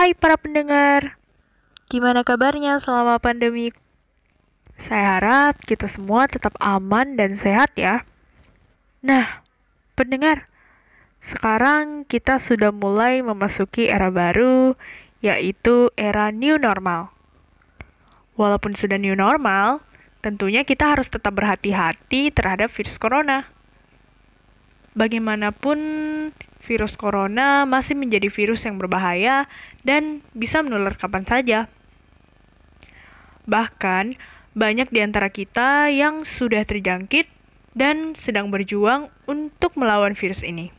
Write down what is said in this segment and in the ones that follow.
Hai para pendengar, gimana kabarnya selama pandemi? Saya harap kita semua tetap aman dan sehat ya. Nah, pendengar, sekarang kita sudah mulai memasuki era baru, yaitu era new normal. Walaupun sudah new normal, tentunya kita harus tetap berhati-hati terhadap virus corona. Bagaimanapun, virus corona masih menjadi virus yang berbahaya dan bisa menular kapan saja. Bahkan, banyak di antara kita yang sudah terjangkit dan sedang berjuang untuk melawan virus ini.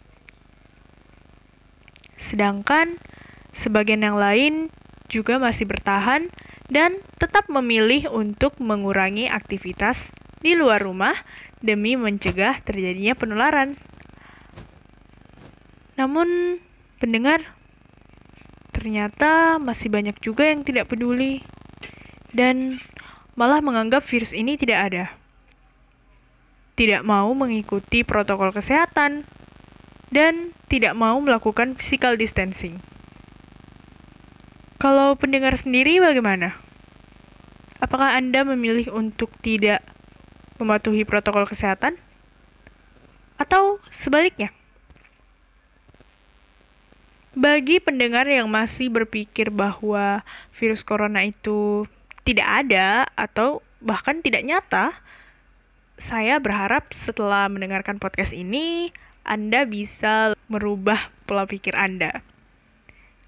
Sedangkan sebagian yang lain juga masih bertahan dan tetap memilih untuk mengurangi aktivitas di luar rumah demi mencegah terjadinya penularan. Namun, pendengar, ternyata masih banyak juga yang tidak peduli dan malah menganggap virus ini tidak ada. Tidak mau mengikuti protokol kesehatan dan tidak mau melakukan physical distancing. Kalau pendengar sendiri bagaimana? Apakah Anda memilih untuk tidak mematuhi protokol kesehatan? Atau sebaliknya? Bagi pendengar yang masih berpikir bahwa virus corona itu tidak ada atau bahkan tidak nyata, saya berharap setelah mendengarkan podcast ini, Anda bisa merubah pola pikir Anda.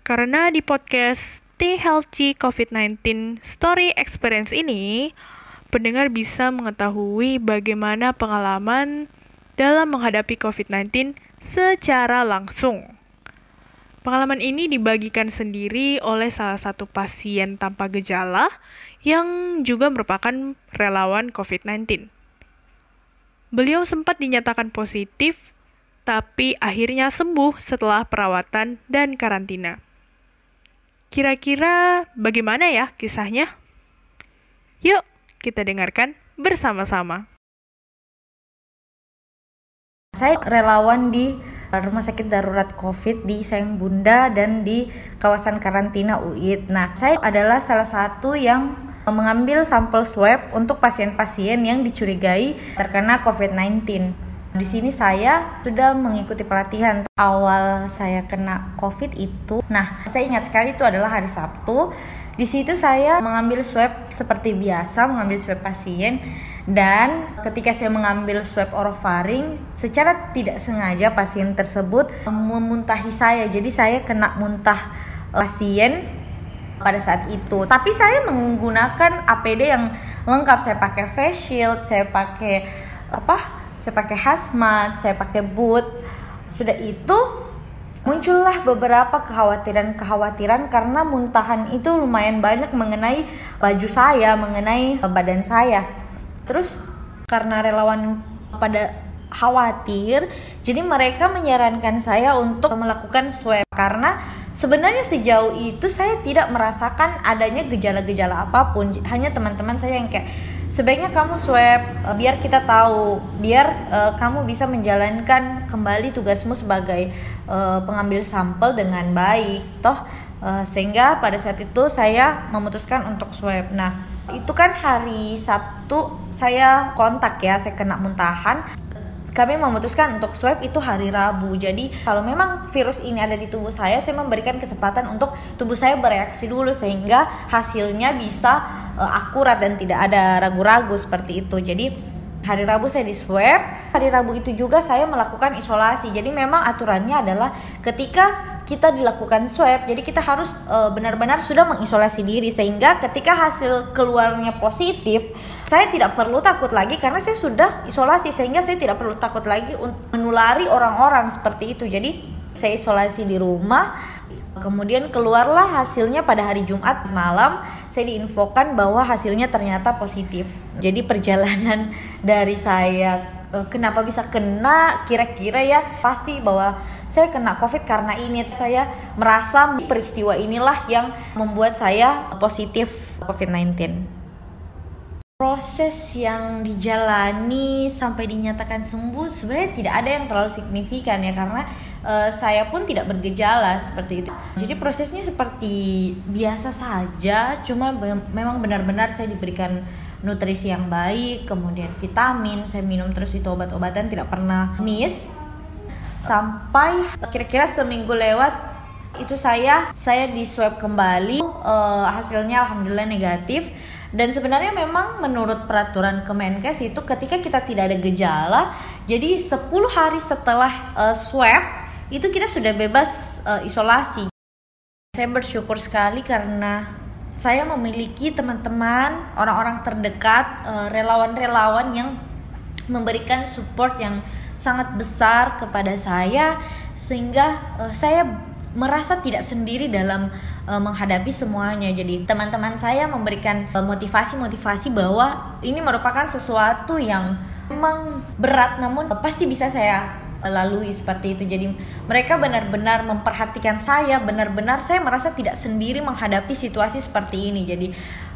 Karena di podcast Stay Healthy COVID-19 Story Experience ini, pendengar bisa mengetahui bagaimana pengalaman dalam menghadapi COVID-19 secara langsung. Pengalaman ini dibagikan sendiri oleh salah satu pasien tanpa gejala yang juga merupakan relawan COVID-19. Beliau sempat dinyatakan positif, tapi akhirnya sembuh setelah perawatan dan karantina. Kira-kira bagaimana ya kisahnya? Yuk, kita dengarkan bersama-sama. Saya relawan di rumah sakit darurat COVID di Sayang Bunda dan di kawasan karantina UID. Nah, saya adalah salah satu yang mengambil sampel swab untuk pasien-pasien yang dicurigai terkena COVID-19. Di sini saya sudah mengikuti pelatihan awal saya kena COVID itu. Nah, saya ingat sekali itu adalah hari Sabtu. Di situ saya mengambil swab seperti biasa, mengambil swab pasien dan ketika saya mengambil swab orofaring secara tidak sengaja pasien tersebut memuntahi saya jadi saya kena muntah eh, pasien pada saat itu tapi saya menggunakan APD yang lengkap saya pakai face shield saya pakai apa saya pakai hazmat saya pakai boot. Sudah itu muncullah beberapa kekhawatiran-kekhawatiran karena muntahan itu lumayan banyak mengenai baju saya, mengenai badan saya. Terus karena relawan pada khawatir jadi mereka menyarankan saya untuk melakukan swab. Karena sebenarnya sejauh itu saya tidak merasakan adanya gejala-gejala apa pun. Hanya teman-teman saya yang kayak sebaiknya kamu swab uh, biar kita tahu biar uh, kamu bisa menjalankan kembali tugasmu sebagai uh, pengambil sampel dengan baik toh? Uh, sehingga pada saat itu saya memutuskan untuk swab. Nah itu kan hari Sabtu saya kontak ya saya kena muntahan kami memutuskan untuk swab itu hari Rabu. Jadi kalau memang virus ini ada di tubuh saya, saya memberikan kesempatan untuk tubuh saya bereaksi dulu sehingga hasilnya bisa uh, akurat dan tidak ada ragu-ragu seperti itu. Jadi hari Rabu saya di swab, hari Rabu itu juga saya melakukan isolasi. Jadi memang aturannya adalah ketika kita dilakukan swab jadi kita harus uh, benar-benar sudah mengisolasi diri sehingga ketika hasil keluarnya positif saya tidak perlu takut lagi karena saya sudah isolasi sehingga saya tidak perlu takut lagi menulari orang-orang seperti itu. Jadi saya isolasi di rumah kemudian keluarlah hasilnya pada hari Jumat malam saya diinfokan bahwa hasilnya ternyata positif. Jadi perjalanan dari saya uh, kenapa bisa kena kira-kira ya? Pasti bahwa saya kena covid karena ini. Saya merasa peristiwa inilah yang membuat saya positif covid-19 proses yang dijalani sampai dinyatakan sembuh sebenarnya tidak ada yang terlalu signifikan ya karena uh, saya pun tidak bergejala seperti itu. Jadi prosesnya seperti biasa saja, cuma memang benar-benar saya diberikan nutrisi yang baik, kemudian vitamin, saya minum terus itu obat-obatan tidak pernah miss. Sampai kira-kira seminggu lewat itu saya saya di swab kembali uh, hasilnya alhamdulillah negatif dan sebenarnya memang menurut peraturan Kemenkes itu ketika kita tidak ada gejala, jadi 10 hari setelah uh, swab itu kita sudah bebas uh, isolasi. Saya bersyukur sekali karena saya memiliki teman-teman, orang-orang terdekat, relawan-relawan uh, yang memberikan support yang sangat besar kepada saya sehingga uh, saya merasa tidak sendiri dalam uh, menghadapi semuanya. Jadi teman-teman saya memberikan motivasi motivasi-motivasi bahwa ini merupakan sesuatu yang memang berat namun pasti bisa saya lalui seperti itu. Jadi mereka benar-benar memperhatikan saya, benar-benar saya merasa tidak sendiri menghadapi situasi seperti ini. Jadi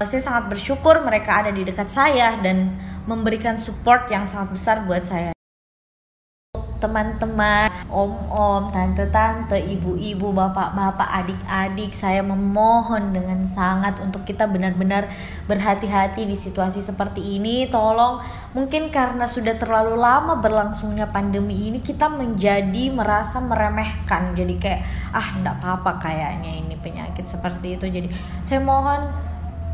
saya sangat bersyukur mereka ada di dekat saya dan memberikan support yang sangat besar buat saya teman-teman, om-om, tante-tante, ibu-ibu, bapak-bapak, adik-adik, saya memohon dengan sangat untuk kita benar-benar berhati-hati di situasi seperti ini. Tolong, mungkin karena sudah terlalu lama berlangsungnya pandemi ini, kita menjadi merasa meremehkan. Jadi kayak, ah, enggak apa-apa kayaknya ini penyakit seperti itu. Jadi saya mohon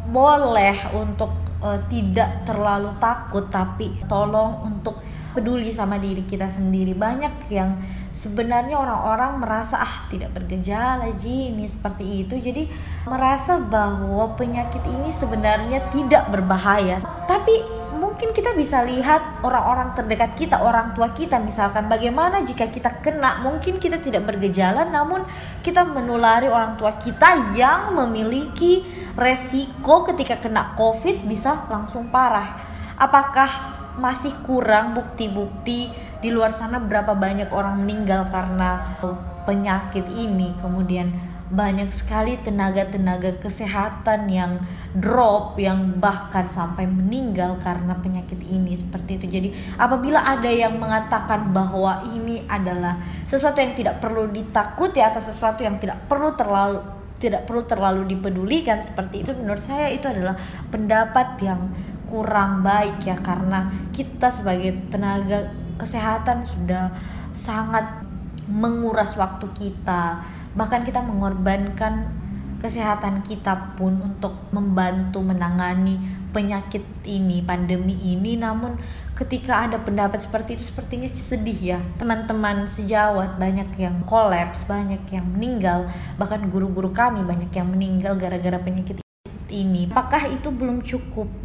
boleh untuk uh, tidak terlalu takut, tapi tolong untuk peduli sama diri kita sendiri. Banyak yang sebenarnya orang-orang merasa ah tidak bergejala ji ini seperti itu. Jadi merasa bahwa penyakit ini sebenarnya tidak berbahaya. Tapi mungkin kita bisa lihat orang-orang terdekat kita, orang tua kita misalkan bagaimana jika kita kena, mungkin kita tidak bergejala namun kita menulari orang tua kita yang memiliki resiko ketika kena Covid bisa langsung parah. Apakah masih kurang bukti-bukti di luar sana berapa banyak orang meninggal karena penyakit ini kemudian banyak sekali tenaga-tenaga kesehatan yang drop yang bahkan sampai meninggal karena penyakit ini seperti itu. Jadi apabila ada yang mengatakan bahwa ini adalah sesuatu yang tidak perlu ditakuti atau sesuatu yang tidak perlu terlalu tidak perlu terlalu dipedulikan seperti itu menurut saya itu adalah pendapat yang kurang baik ya karena kita sebagai tenaga kesehatan sudah sangat menguras waktu kita. Bahkan kita mengorbankan kesehatan kita pun untuk membantu menangani penyakit ini pandemi ini. Namun ketika ada pendapat seperti itu sepertinya sedih ya. Teman-teman sejawat banyak yang kolaps banyak yang meninggal. Bahkan guru-guru kami banyak yang meninggal gara-gara penyakit ini. Apakah itu belum cukup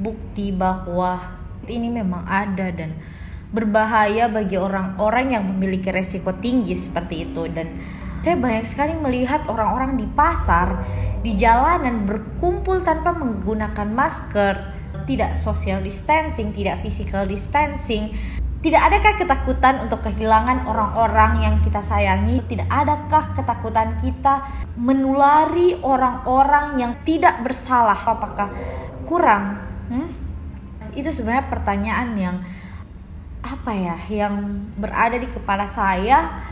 bukti bahwa ini memang ada dan berbahaya bagi orang-orang yang memiliki resiko tinggi seperti itu dan saya banyak sekali melihat orang-orang di pasar di jalanan berkumpul tanpa menggunakan masker tidak social distancing tidak physical distancing tidak adakah ketakutan untuk kehilangan orang-orang yang kita sayangi? Tidak adakah ketakutan kita menulari orang-orang yang tidak bersalah? Apakah kurang Hmm? Itu sebenarnya pertanyaan yang apa ya, yang berada di kepala saya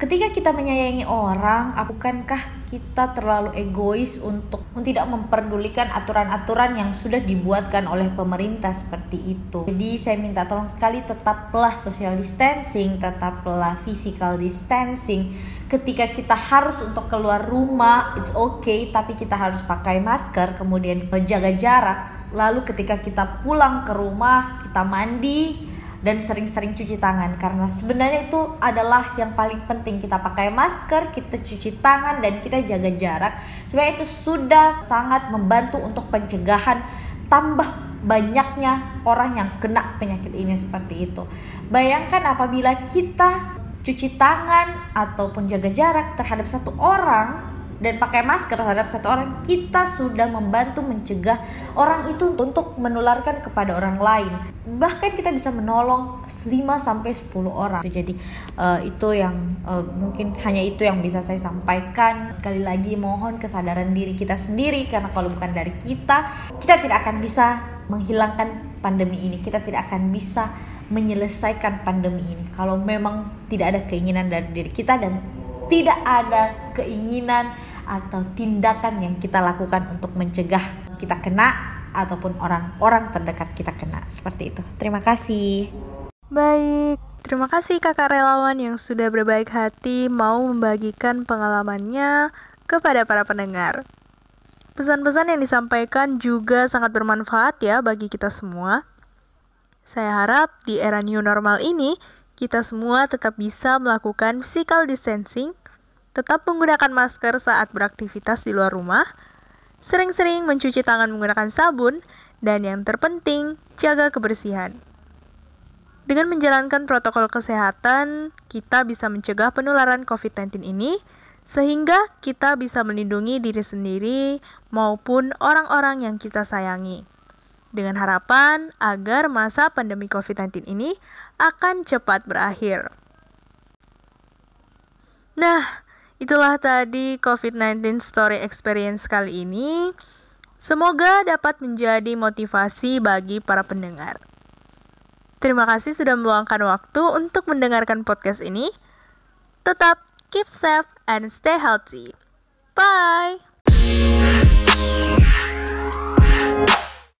ketika kita menyayangi orang, bukankah kita terlalu egois untuk tidak memperdulikan aturan-aturan yang sudah dibuatkan oleh pemerintah seperti itu. Jadi saya minta tolong sekali tetaplah social distancing, tetaplah physical distancing. Ketika kita harus untuk keluar rumah, it's okay, tapi kita harus pakai masker, kemudian jaga jarak Lalu ketika kita pulang ke rumah, kita mandi dan sering-sering cuci tangan karena sebenarnya itu adalah yang paling penting kita pakai masker, kita cuci tangan dan kita jaga jarak. Sebenarnya itu sudah sangat membantu untuk pencegahan tambah banyaknya orang yang kena penyakit ini seperti itu. Bayangkan apabila kita cuci tangan ataupun jaga jarak terhadap satu orang dan pakai masker terhadap satu orang, kita sudah membantu mencegah orang itu untuk menularkan kepada orang lain. Bahkan kita bisa menolong 5 sampai 10 orang. Jadi uh, itu yang uh, mungkin hanya itu yang bisa saya sampaikan. Sekali lagi mohon kesadaran diri kita sendiri karena kalau bukan dari kita, kita tidak akan bisa menghilangkan pandemi ini. Kita tidak akan bisa menyelesaikan pandemi ini kalau memang tidak ada keinginan dari diri kita dan tidak ada keinginan atau tindakan yang kita lakukan untuk mencegah kita kena ataupun orang-orang terdekat kita kena. Seperti itu. Terima kasih. Baik, terima kasih kakak relawan yang sudah berbaik hati mau membagikan pengalamannya kepada para pendengar. Pesan-pesan yang disampaikan juga sangat bermanfaat ya bagi kita semua. Saya harap di era new normal ini, kita semua tetap bisa melakukan physical distancing, tetap menggunakan masker saat beraktivitas di luar rumah, sering-sering mencuci tangan menggunakan sabun, dan yang terpenting, jaga kebersihan. Dengan menjalankan protokol kesehatan, kita bisa mencegah penularan COVID-19 ini, sehingga kita bisa melindungi diri sendiri maupun orang-orang yang kita sayangi. Dengan harapan agar masa pandemi COVID-19 ini akan cepat berakhir. Nah, Itulah tadi COVID-19 Story Experience kali ini. Semoga dapat menjadi motivasi bagi para pendengar. Terima kasih sudah meluangkan waktu untuk mendengarkan podcast ini. Tetap keep safe and stay healthy. Bye!